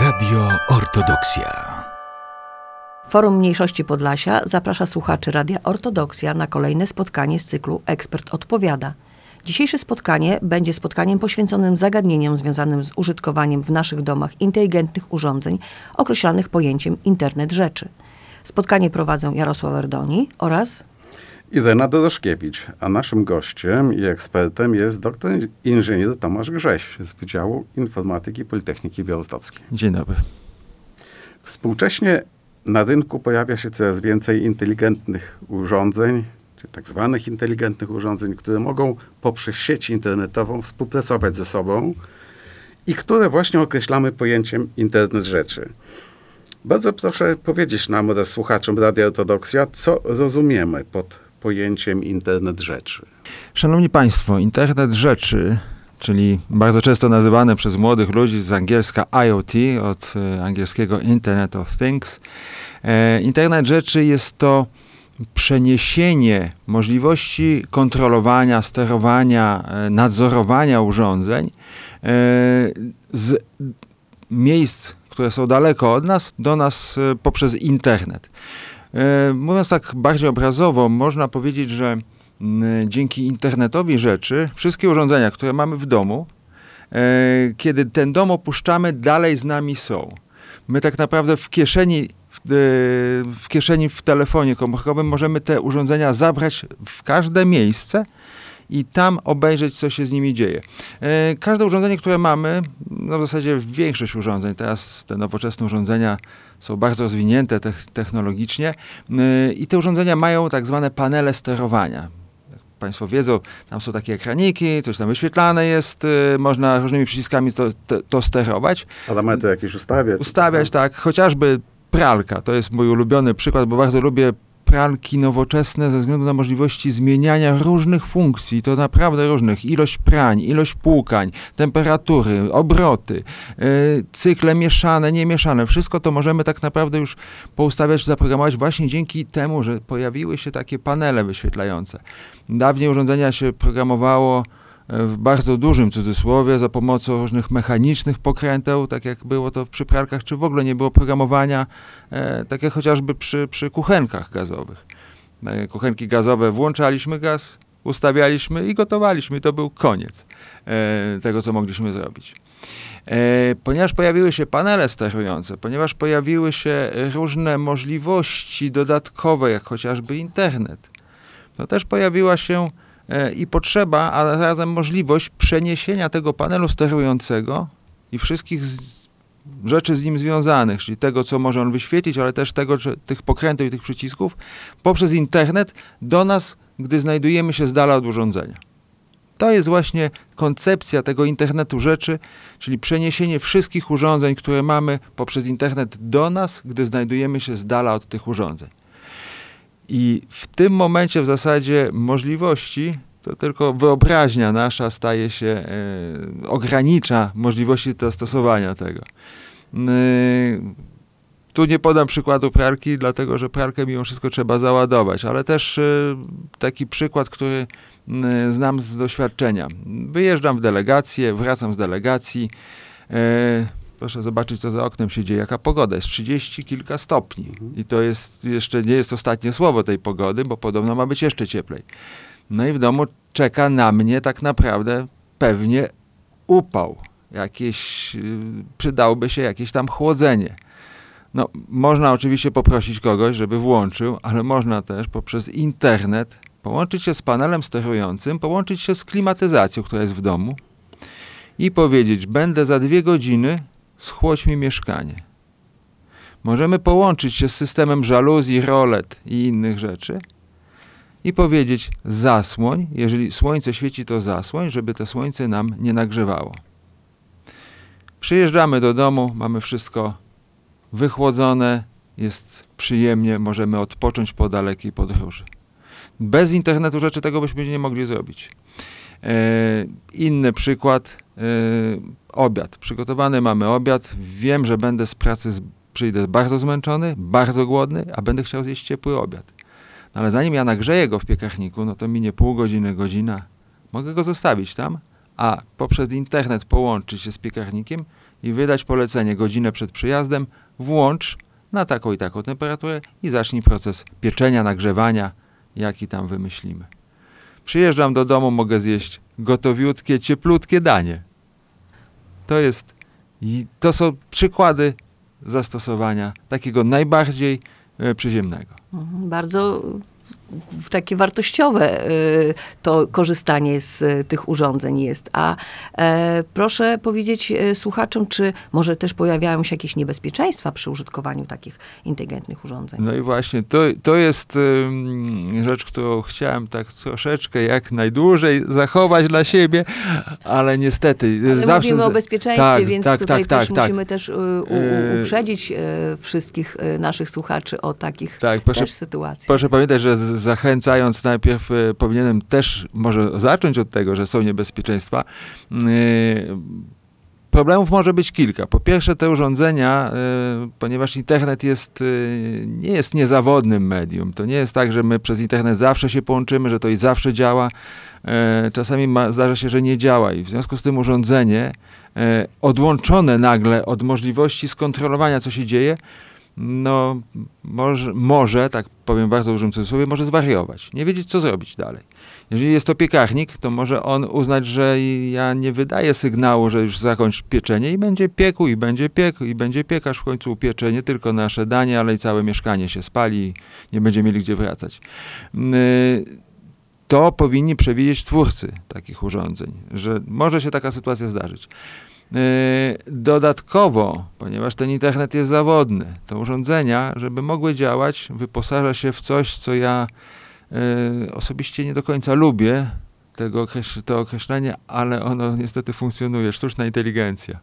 Radio Ortodoksja. Forum Mniejszości Podlasia zaprasza słuchaczy Radia Ortodoksja na kolejne spotkanie z cyklu Ekspert Odpowiada. Dzisiejsze spotkanie będzie spotkaniem poświęconym zagadnieniom związanym z użytkowaniem w naszych domach inteligentnych urządzeń określanych pojęciem Internet Rzeczy. Spotkanie prowadzą Jarosław Erdoni oraz Irena Doroszkiewicz, a naszym gościem i ekspertem jest dr inżynier Tomasz Grześ z Wydziału Informatyki Politechniki Białostockiej. Dzień dobry. Współcześnie na rynku pojawia się coraz więcej inteligentnych urządzeń, czy tak zwanych inteligentnych urządzeń, które mogą poprzez sieć internetową współpracować ze sobą i które właśnie określamy pojęciem Internet Rzeczy. Bardzo proszę powiedzieć nam oraz słuchaczom Radia Ortodoksja, co rozumiemy pod pojęciem Internet Rzeczy. Szanowni Państwo, Internet Rzeczy, czyli bardzo często nazywane przez młodych ludzi z angielska IoT, od e, angielskiego Internet of Things. E, Internet Rzeczy jest to przeniesienie możliwości kontrolowania, sterowania, e, nadzorowania urządzeń z miejsc, które są daleko od nas, do nas poprzez internet. E, mówiąc tak bardziej obrazowo, można powiedzieć, że dzięki internetowi rzeczy wszystkie urządzenia, które mamy w domu, e, kiedy ten dom opuszczamy, dalej z nami są. My tak naprawdę w kieszeni w e, kieszeni w telefonie komórkowym możemy te urządzenia zabrać w każde miejsce i tam obejrzeć, co się z nimi dzieje. Każde urządzenie, które mamy, no w zasadzie większość urządzeń, teraz te nowoczesne urządzenia są bardzo rozwinięte technologicznie y, i te urządzenia mają tak zwane panele sterowania. Państwo wiedzą, tam są takie ekraniki, coś tam wyświetlane jest, y, można różnymi przyciskami to, to, to sterować. Parametry jakieś ustawiać. Ustawiać, tak. Chociażby pralka, to jest mój ulubiony przykład, bo bardzo lubię pralki nowoczesne ze względu na możliwości zmieniania różnych funkcji, to naprawdę różnych, ilość prań, ilość płukań, temperatury, obroty, yy, cykle mieszane, niemieszane, wszystko to możemy tak naprawdę już poustawiać, zaprogramować właśnie dzięki temu, że pojawiły się takie panele wyświetlające. Dawniej urządzenia się programowało w bardzo dużym cudzysłowie za pomocą różnych mechanicznych pokręteł, tak jak było to przy pralkach, czy w ogóle nie było programowania, e, tak jak chociażby przy, przy kuchenkach gazowych. E, kuchenki gazowe włączaliśmy gaz, ustawialiśmy i gotowaliśmy. To był koniec e, tego, co mogliśmy zrobić. Ponieważ pojawiły się panele sterujące, ponieważ pojawiły się różne możliwości dodatkowe, jak chociażby internet, to też pojawiła się i potrzeba, a zarazem możliwość przeniesienia tego panelu sterującego i wszystkich z, rzeczy z nim związanych, czyli tego, co może on wyświetlić, ale też tego, że, tych pokrętów i tych przycisków, poprzez internet do nas, gdy znajdujemy się z dala od urządzenia. To jest właśnie koncepcja tego internetu rzeczy, czyli przeniesienie wszystkich urządzeń, które mamy poprzez internet do nas, gdy znajdujemy się z dala od tych urządzeń. I w tym momencie w zasadzie możliwości, to tylko wyobraźnia nasza staje się, e, ogranicza możliwości stosowania tego. E, tu nie podam przykładu pralki, dlatego że pralkę mimo wszystko trzeba załadować, ale też e, taki przykład, który e, znam z doświadczenia. Wyjeżdżam w delegację, wracam z delegacji. Proszę zobaczyć, co za oknem się dzieje, jaka pogoda. Jest 30 kilka stopni. I to jest jeszcze nie jest ostatnie słowo tej pogody, bo podobno ma być jeszcze cieplej. No i w domu czeka na mnie tak naprawdę pewnie upał. Jakieś, yy, przydałoby się jakieś tam chłodzenie. No, można oczywiście poprosić kogoś, żeby włączył, ale można też poprzez internet połączyć się z panelem sterującym, połączyć się z klimatyzacją, która jest w domu i powiedzieć, będę za dwie godziny schłodź mi mieszkanie. Możemy połączyć się z systemem żaluzji, rolet i innych rzeczy i powiedzieć zasłoń, jeżeli słońce świeci to zasłoń, żeby to słońce nam nie nagrzewało. Przyjeżdżamy do domu, mamy wszystko wychłodzone, jest przyjemnie, możemy odpocząć po dalekiej podróży. Bez internetu rzeczy tego byśmy nie mogli zrobić. E, inny przykład, e, obiad. Przygotowany mamy obiad. Wiem, że będę z pracy, z, przyjdę bardzo zmęczony, bardzo głodny, a będę chciał zjeść ciepły obiad. No ale zanim ja nagrzeję go w piekarniku, no to minie pół godziny, godzina. Mogę go zostawić tam, a poprzez internet połączyć się z piekarnikiem i wydać polecenie godzinę przed przyjazdem, włącz na taką i taką temperaturę i zacznij proces pieczenia, nagrzewania, jaki tam wymyślimy. Przyjeżdżam do domu, mogę zjeść gotowiutkie, cieplutkie danie. To jest, to są przykłady zastosowania takiego najbardziej e, przyziemnego. Mhm, Bardzo takie wartościowe y, to korzystanie z y, tych urządzeń jest. A e, proszę powiedzieć e, słuchaczom, czy może też pojawiają się jakieś niebezpieczeństwa przy użytkowaniu takich inteligentnych urządzeń? No i właśnie, to, to jest rzecz, którą chciałem tak troszeczkę jak najdłużej zachować dla siebie, ale niestety Ale zawsze... mówimy o bezpieczeństwie, tak, więc tak, tutaj tak, też tak, tak. musimy też y, u, uprzedzić wszystkich naszych słuchaczy o takich Tak, proszę, też sytuacjach. proszę pamiętać, że z- zachęcając najpierw e, powinienem też może zacząć od tego, że są niebezpieczeństwa. Yy, Problemów może być kilka. Po pierwsze, te urządzenia, e, ponieważ internet jest, nie jest niezawodnym medium. To nie jest tak, że my przez internet zawsze się połączymy, że to i zawsze działa. Czasami ma, zdarza się, że nie działa i w związku z tym urządzenie odłączone nagle od możliwości skontrolowania, co się dzieje, no może, może, tak powiem bardzo dużym cudzysłowie, może zwariować, nie wiedzieć, co zrobić dalej. Jeżeli jest to piekarnik, to może on uznać, że ja nie wydaję sygnału, że już zakończ pieczenie i będzie piekł, i będzie piekł, i będzie piekarz w końcu upiecze nie tylko nasze danie, ale i całe mieszkanie się spali nie będzie mieli gdzie wracać. Mm, y, To powinni przewidzieć twórcy takich urządzeń, że może się taka sytuacja zdarzyć. Yy, Dodatkowo, ponieważ ten internet jest zawodny, to urządzenia, żeby mogły działać, wyposaża się w coś, co ja yy, osobiście nie do końca lubię, tego to określenie, ale ono niestety funkcjonuje, sztuczna inteligencja.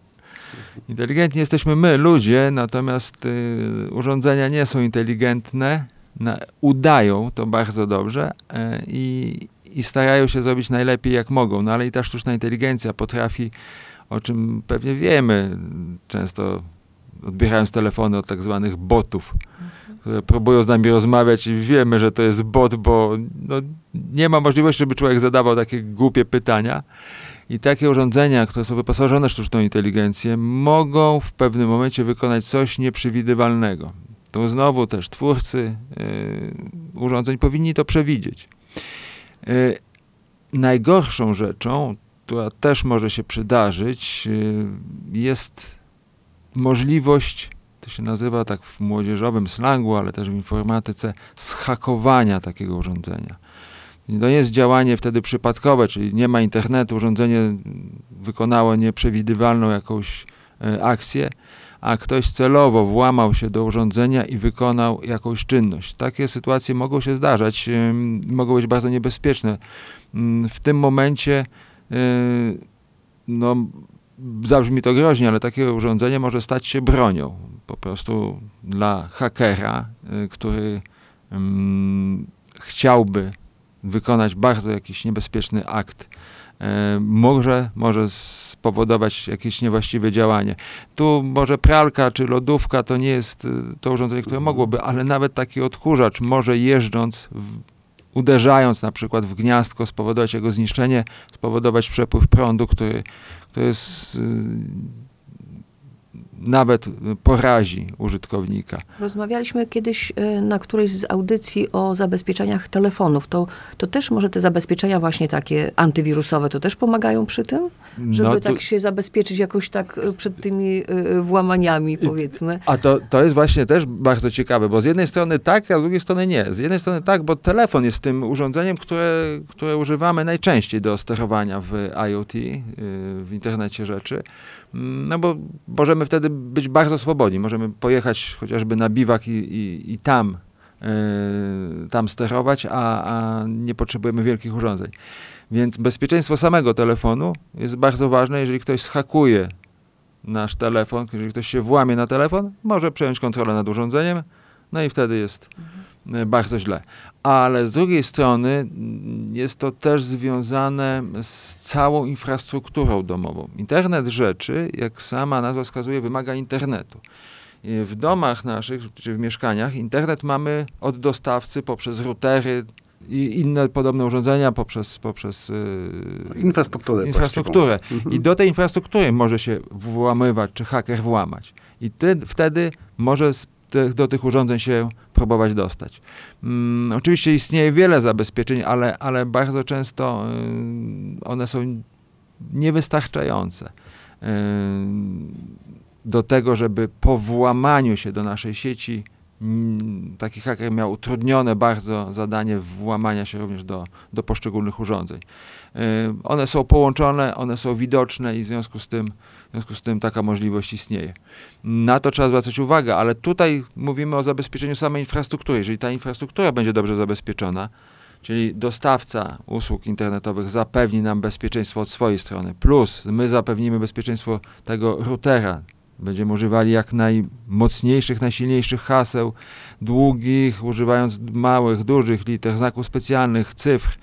Inteligentni jesteśmy my, ludzie, natomiast yy, urządzenia nie są inteligentne, na, udają to bardzo dobrze i, i starają się zrobić najlepiej jak mogą, no ale i ta sztuczna inteligencja potrafi o czym pewnie wiemy, często odbierając telefony od tak zwanych botów, które próbują z nami rozmawiać i wiemy, że to jest bot, bo no, nie ma możliwości, żeby człowiek zadawał takie głupie pytania. I takie urządzenia, które są wyposażone w sztuczną inteligencję, mogą w pewnym momencie wykonać coś nieprzewidywalnego. To znowu też twórcy yy, urządzeń powinni to przewidzieć. Yy, najgorszą rzeczą która też może się przydarzyć, y, jest możliwość, to się nazywa tak w młodzieżowym slangu, ale też w informatyce, schakowania takiego urządzenia. To jest działanie wtedy przypadkowe, czyli nie ma internetu, urządzenie wykonało nieprzewidywalną jakąś e, akcję, a ktoś celowo włamał się do urządzenia i wykonał jakąś czynność. Takie sytuacje mogą się zdarzać, mogą być bardzo niebezpieczne. Ym, W tym momencie no, zabrzmi to groźnie, ale takie urządzenie może stać się bronią. Po prostu dla hakera, yy, który ym, chciałby wykonać bardzo jakiś niebezpieczny akt, yy, może, może spowodować jakieś niewłaściwe działanie. Tu może pralka czy lodówka to nie jest yy, to urządzenie, które mogłoby, ale nawet taki odkurzacz może jeżdżąc w, uderzając na przykład w gniazdko, spowodować jego zniszczenie, spowodować przepływ prądu, który, który jest, nawet porazi użytkownika. Rozmawialiśmy kiedyś y, na którejś z audycji o zabezpieczeniach telefonów. To, to też może te zabezpieczenia właśnie takie antywirusowe, to też pomagają przy tym? Żeby No to- tak się zabezpieczyć jakoś tak y, przed tymi y, włamaniami, powiedzmy. A to, to jest właśnie też bardzo ciekawe, bo z jednej strony tak, a z drugiej strony nie. Z jednej strony tak, bo telefon jest tym urządzeniem, które, które używamy najczęściej do sterowania w IoT, y, w internecie rzeczy. No bo możemy wtedy być bardzo swobodni. Możemy pojechać chociażby na biwak i, i, i tam, y, tam sterować, a, a nie potrzebujemy wielkich urządzeń. Więc bezpieczeństwo samego telefonu jest bardzo ważne. Jeżeli ktoś schakuje nasz telefon, jeżeli ktoś się włamie na telefon, może przejąć kontrolę nad urządzeniem, no i wtedy jest e, bardzo źle. Ale z drugiej strony mm, jest to też związane z całą infrastrukturą domową. Internet rzeczy, jak sama nazwa wskazuje, wymaga internetu. W domach naszych, czy w mieszkaniach, internet mamy od dostawcy poprzez routery, i inne podobne urządzenia poprzez, poprzez yy, Infrastrukturę. infrastrukturę. Mhm. I do tej infrastruktury może się włamywać, czy haker włamać. I ty, wtedy może tych, do tych urządzeń się próbować dostać. Mm, oczywiście istnieje wiele zabezpieczeń, ale, ale bardzo często y, one są niewystarczające y, do tego, żeby po włamaniu się do naszej sieci taki haker miał utrudnione bardzo zadanie włamania się również do, do poszczególnych urządzeń. Y, One są połączone, one są widoczne i w związku z tym, w związku z tym taka możliwość istnieje. Na to trzeba zwracać uwagę, ale tutaj mówimy o zabezpieczeniu samej infrastruktury. Jeżeli ta infrastruktura będzie dobrze zabezpieczona, czyli dostawca usług internetowych zapewni nam bezpieczeństwo od swojej strony, plus my zapewnimy bezpieczeństwo tego routera, będziemy używali jak najmocniejszych, najsilniejszych haseł, długich, używając małych, dużych liter, znaków specjalnych, cyfr.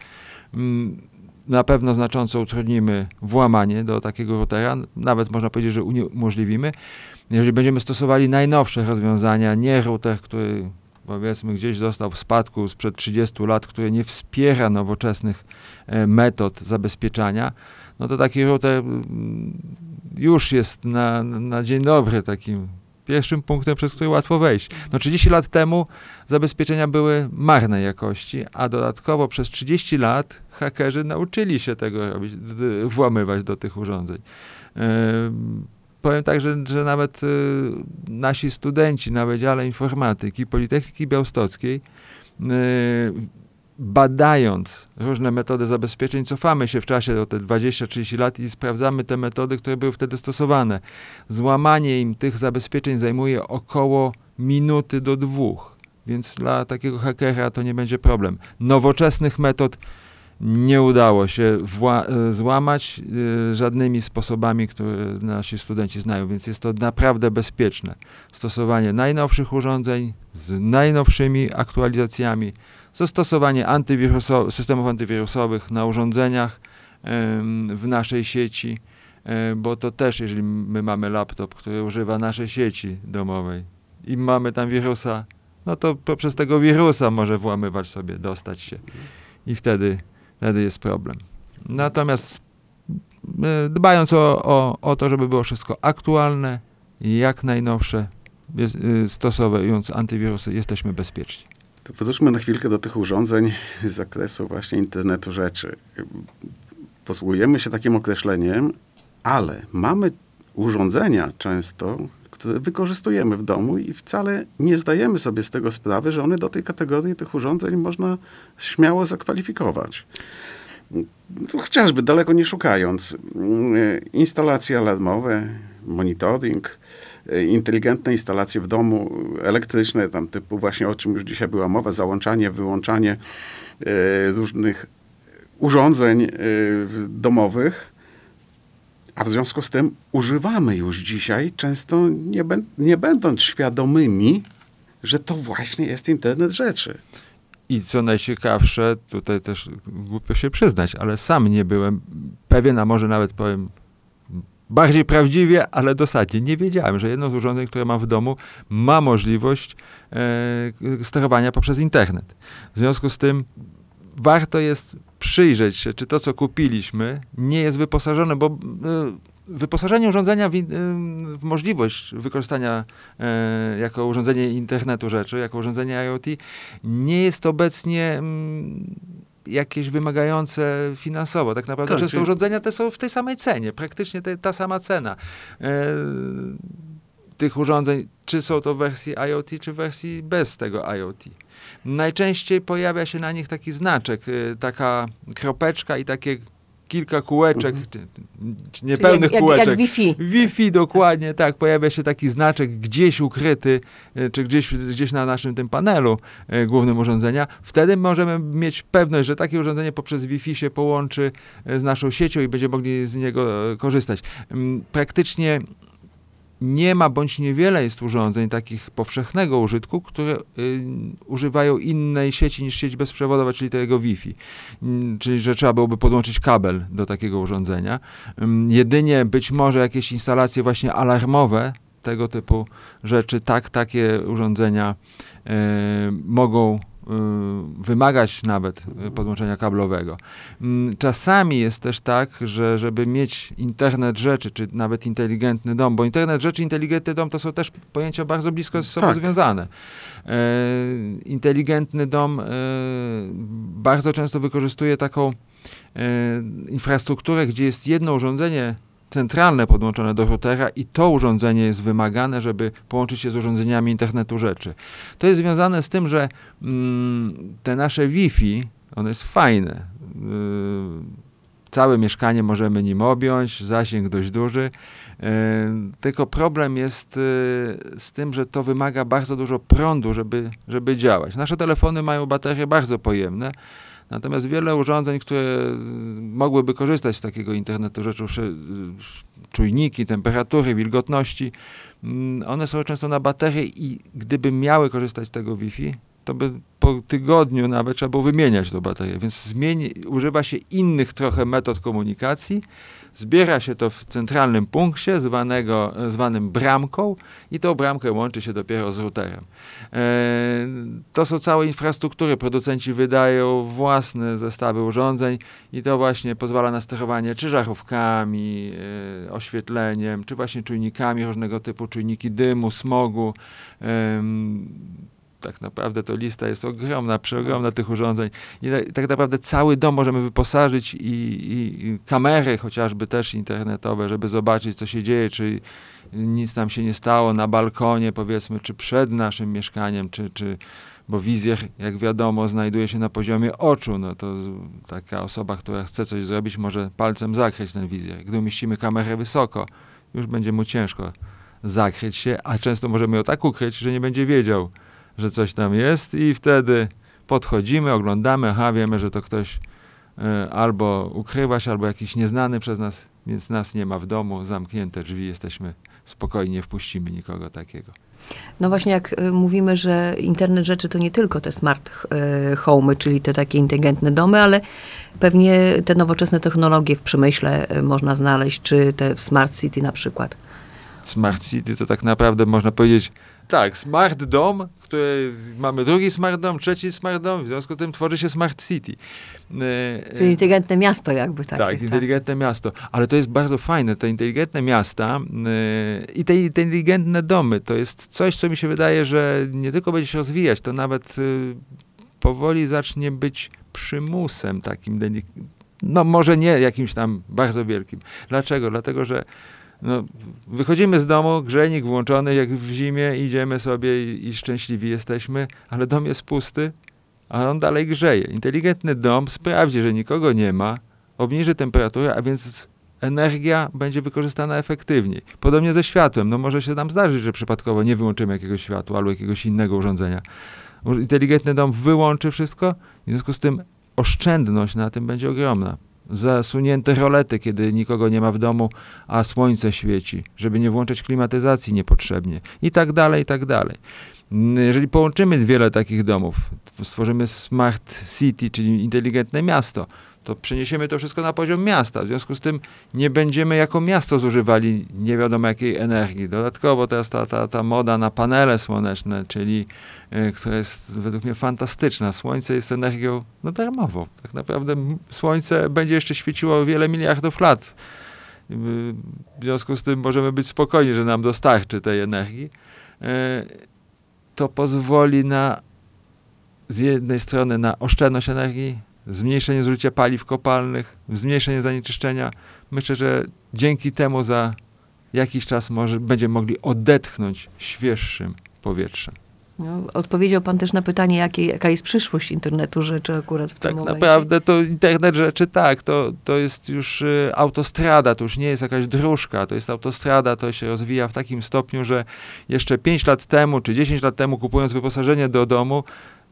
Mm, Na pewno znacząco utrudnimy włamanie do takiego routera, nawet można powiedzieć, że uniemożliwimy. Jeżeli będziemy stosowali najnowsze rozwiązania, nie router, który powiedzmy gdzieś został w spadku sprzed 30 lat, który nie wspiera nowoczesnych e, metod zabezpieczania, no to taki router mm, już jest na, na dzień dobry takim pierwszym punktem, przez który łatwo wejść. No 30 lat temu zabezpieczenia były marnej jakości, a dodatkowo przez 30 lat hakerzy nauczyli się tego robić, włamywać do tych urządzeń. Em, Powiem tak, że, że nawet y, nasi studenci na Wydziale Informatyki Politechniki Białostockiej y, badając różne metody zabezpieczeń, cofamy się w czasie o te 20-30 lat i sprawdzamy te metody, które były wtedy stosowane. Złamanie im tych zabezpieczeń zajmuje około minuty do dwóch, więc dla takiego hakera to nie będzie problem. Nowoczesnych metod nie udało się e, złamać e, żadnymi sposobami, które nasi studenci znają, więc jest to naprawdę bezpieczne. Stosowanie najnowszych urządzeń z najnowszymi aktualizacjami, zastosowanie antywiruso- systemów antywirusowych na urządzeniach w naszej sieci, bo to też, jeżeli my mamy laptop, który używa naszej sieci domowej i mamy tam wirusa, no to poprzez tego wirusa może włamywać sobie, dostać się i wtedy, wtedy jest problem. Natomiast e, dbając o, o, o to, żeby było wszystko aktualne, jak najnowsze, e, stosując antywirusy, jesteśmy bezpieczni. To wróćmy na chwilkę do tych urządzeń z zakresu właśnie internetu rzeczy. Posługujemy się takim określeniem, ale mamy urządzenia często, które wykorzystujemy w domu i wcale nie zdajemy sobie z tego sprawy, że one do tej kategorii tych urządzeń można śmiało zakwalifikować. Tu chociażby daleko nie szukając, mm, instalacje alarmowe, monitoring, inteligentne instalacje w domu, elektryczne, tam typu właśnie o czym już dzisiaj była mowa, załączanie, wyłączanie e, różnych urządzeń e, domowych, a w związku z tym używamy już dzisiaj, często nie, bę- nie będąc świadomymi, że to właśnie jest internet rzeczy. I co najciekawsze, tutaj też głupio się przyznać, ale sam nie byłem pewien, a może nawet powiem bardziej prawdziwie, ale dosadnie. Nie wiedziałem, że jedno z urządzeń, które mam w domu, ma możliwość e, sterowania poprzez internet. W związku z tym warto jest przyjrzeć się, czy to, co kupiliśmy, nie jest wyposażone, bo e, wyposażenie urządzenia w, y, w możliwość wykorzystania e, jako urządzenie internetu rzeczy, jako urządzenie IoT, nie jest obecnie mm, jakieś wymagające finansowo. Tak naprawdę Tak, często czyli- urządzenia te są w tej samej cenie, praktycznie te, ta sama cena. E, tych urządzeń, czy są to w wersji IoT, czy w wersji bez tego IoT. Najczęściej pojawia się na nich taki znaczek, y, taka kropeczka i takie kilka kółeczek, Mhm. niepełnych jak, jak, kółeczek. jak Wi-Fi. Wi-Fi, dokładnie, tak. Pojawia się taki znaczek gdzieś ukryty, e, czy gdzieś, gdzieś na naszym tym panelu e, głównym urządzenia. Wtedy możemy mieć pewność, że takie urządzenie poprzez Wi-Fi się połączy e, z naszą siecią i będziemy mogli z niego korzystać. Mm, Praktycznie nie ma bądź niewiele jest urządzeń takich powszechnego użytku, które y, używają innej sieci niż sieć bezprzewodowa, czyli tego Wi-Fi. Mm, Czyli, że trzeba byłoby podłączyć kabel do takiego urządzenia. Ym, Jedynie być może jakieś instalacje właśnie alarmowe, tego typu rzeczy, tak, takie urządzenia e, mogą y, wymagać nawet y, podłączenia kablowego. Mm, Czasami jest też tak, że żeby mieć internet rzeczy, czy nawet inteligentny dom, bo internet rzeczy, inteligentny dom to są też pojęcia bardzo blisko ze sobą Tak. związane. E, inteligentny dom e, bardzo często wykorzystuje taką e, infrastrukturę, gdzie jest jedno urządzenie centralne podłączone do routera i to urządzenie jest wymagane, żeby połączyć się z urządzeniami internetu rzeczy. To jest związane z tym, że mm, te nasze Wi-Fi, one jest fajne. Yy, Całe mieszkanie możemy nim objąć, zasięg dość duży. Yy, Tylko problem jest yy, z tym, że to wymaga bardzo dużo prądu, żeby, żeby działać. Nasze telefony mają baterie bardzo pojemne, natomiast wiele urządzeń, które mogłyby korzystać z takiego internetu rzeczy, czujniki, temperatury, wilgotności, mm, one są często na baterie i gdyby miały korzystać z tego Wi-Fi, to by po tygodniu nawet trzeba było wymieniać tą baterię. Więc zmieni, używa się innych trochę metod komunikacji, zbiera się to w centralnym punkcie zwanego, zwanym bramką i tą bramkę łączy się dopiero z routerem. E, to są całe infrastruktury. Producenci wydają własne zestawy urządzeń i to właśnie pozwala na sterowanie czy żarówkami, e, oświetleniem, czy właśnie czujnikami różnego typu, czujniki dymu, smogu. Tak naprawdę to lista jest ogromna, przeogromna tych urządzeń. I tak- naprawdę cały dom możemy wyposażyć i, i, i kamery chociażby też internetowe, żeby zobaczyć, co się dzieje, czy nic nam się nie stało na balkonie, powiedzmy, czy przed naszym mieszkaniem, czy, czy bo wizjer, jak wiadomo, znajduje się na poziomie oczu. No to taka osoba, która chce coś zrobić, może palcem zakryć ten wizjer. Gdy umieścimy kamerę wysoko, już będzie mu ciężko zakryć się, a często możemy ją tak ukryć, że nie będzie wiedział, że coś tam jest i wtedy podchodzimy, oglądamy, aha, wiemy, że to ktoś e, albo ukrywa się, albo jakiś nieznany przez nas, więc nas nie ma w domu, zamknięte drzwi, jesteśmy spokojnie, nie wpuścimy nikogo takiego. No właśnie jak y, mówimy, że internet rzeczy to nie tylko te smart y, home, czyli te takie inteligentne domy, ale pewnie te nowoczesne technologie w przemyśle można znaleźć, czy te w smart city na przykład. Smart City to tak naprawdę można powiedzieć, tak, smart dom, który mamy drugi smart dom, trzeci smart dom, w związku z tym tworzy się smart city. E, Czyli inteligentne miasto jakby takie. Tak, inteligentne miasto. Ale to jest bardzo fajne, te inteligentne miasta yy, i te inteligentne domy, to jest coś, co mi się wydaje, że nie tylko będzie się rozwijać, to nawet powoli zacznie być przymusem takim, no może nie jakimś tam bardzo wielkim. Dlaczego? Dlatego, że no, wychodzimy z domu, grzejnik włączony, jak w zimie, idziemy sobie i, i szczęśliwi jesteśmy, ale dom jest pusty, a on dalej grzeje. Inteligentny dom sprawdzi, że nikogo nie ma, obniży temperaturę, a więc energia będzie wykorzystana efektywniej. Podobnie ze światłem. No może się nam zdarzyć, że przypadkowo nie wyłączymy jakiegoś światła albo jakiegoś innego urządzenia. Inteligentny dom wyłączy wszystko, w związku z tym oszczędność na tym będzie ogromna. Zasunięte rolety, kiedy nikogo nie ma w domu, a słońce świeci, żeby nie włączać klimatyzacji niepotrzebnie i tak dalej, i tak dalej. Jeżeli połączymy wiele takich domów, stworzymy smart city, czyli inteligentne miasto, to przeniesiemy to wszystko na poziom miasta. W związku z tym nie będziemy jako miasto zużywali nie wiadomo jakiej energii. Dodatkowo teraz ta, ta, ta moda na panele słoneczne, czyli y, która jest według mnie fantastyczna. Słońce jest energią no, darmową. Tak naprawdę słońce będzie jeszcze świeciło wiele miliardów lat. Y, W związku z tym możemy być spokojni, że nam dostarczy tej energii. Y, To pozwoli na z jednej strony na oszczędność energii, zmniejszenie zużycia paliw kopalnych, zmniejszenie zanieczyszczenia. Myślę, że dzięki temu za jakiś czas może będziemy mogli odetchnąć świeższym powietrzem. No, odpowiedział pan też na pytanie, jakie, jaka jest przyszłość internetu rzeczy akurat w tym Tak momencie. naprawdę to internet rzeczy tak, to, to jest już y, autostrada, to już nie jest jakaś dróżka, to jest autostrada, to się rozwija w takim stopniu, że jeszcze 5 lat temu czy 10 lat temu kupując wyposażenie do domu,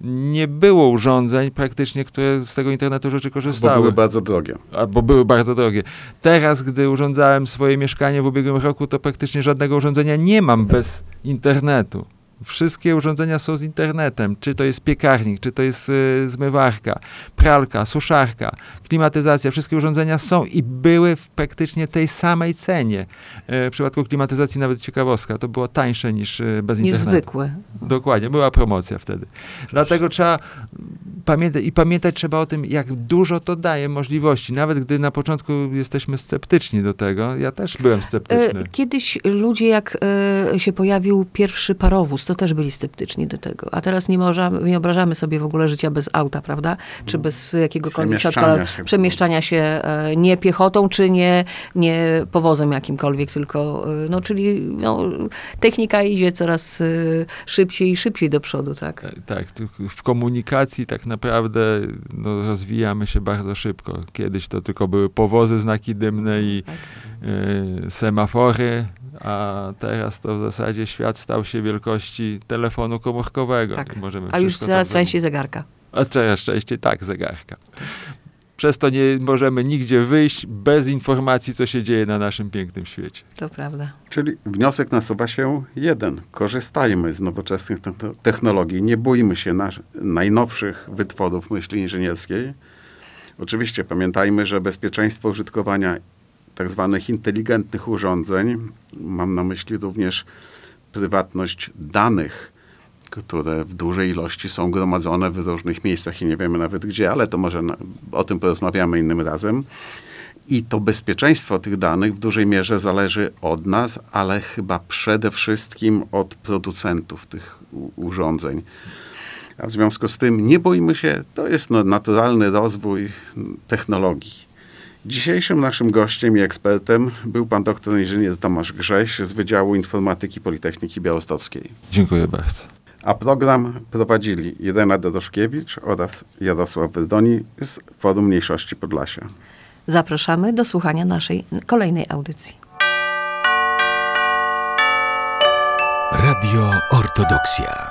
nie było urządzeń praktycznie, które z tego internetu rzeczy Bo korzystały. były bardzo drogie. albo były bardzo drogie. Teraz, gdy urządzałem swoje mieszkanie w ubiegłym roku, to praktycznie żadnego urządzenia nie mam bez internetu. Wszystkie urządzenia są z internetem. Czy to jest piekarnik, czy to jest y, zmywarka, pralka, suszarka, klimatyzacja. Wszystkie urządzenia są i były w praktycznie tej samej cenie. E, w przypadku klimatyzacji nawet ciekawostka, to było tańsze niż y, bez Niż internetu. zwykły. Dokładnie, była promocja wtedy. Dlatego trzeba pamiętać i pamiętać trzeba o tym, jak dużo to daje możliwości. Nawet gdy na początku jesteśmy sceptyczni do tego, ja też byłem sceptyczny. E, Kiedyś ludzie, jak e, się pojawił pierwszy parowóz, to też byli sceptyczni do tego. A teraz nie, możemy, nie wyobrażamy sobie w ogóle życia bez auta, prawda? Czy bez jakiegokolwiek Przemieszczania środka się. przemieszczania się e, nie piechotą, czy nie, nie powozem jakimkolwiek, tylko, no czyli no, technika idzie coraz szybciej i szybciej do przodu, tak? Tak, w komunikacji tak naprawdę no, rozwijamy się bardzo szybko. Kiedyś to tylko były powozy, znaki dymne i e, semafory, a teraz to w zasadzie świat stał się wielkości telefonu komórkowego. Tak. Możemy A już coraz częściej zegarka. A coraz częściej tak, zegarka. Przez to nie możemy nigdzie wyjść bez informacji, co się dzieje na naszym pięknym świecie. To prawda. Czyli wniosek nasuwa się jeden. Korzystajmy z nowoczesnych te- technologii. Nie bójmy się nasz, najnowszych wytworów myśli inżynierskiej. Oczywiście pamiętajmy, że bezpieczeństwo użytkowania tak zwanych inteligentnych urządzeń, mam na myśli również prywatność danych, które w dużej ilości są gromadzone w różnych miejscach i nie wiemy nawet gdzie, ale to może na, o tym porozmawiamy innym razem. I to bezpieczeństwo tych danych w dużej mierze zależy od nas, ale chyba przede wszystkim od producentów tych urządzeń. A w związku z tym nie bójmy się, to jest naturalny rozwój technologii. Dzisiejszym naszym gościem i ekspertem był pan doktor inżynier Tomasz Grześ z Wydziału Informatyki Politechniki Białostockiej. Dziękuję bardzo. A program prowadzili Irena Doroszkiewicz oraz Jarosław Wydoni z Forum Mniejszości Podlasia. Zapraszamy do słuchania naszej kolejnej audycji. Radio Ortodoksja.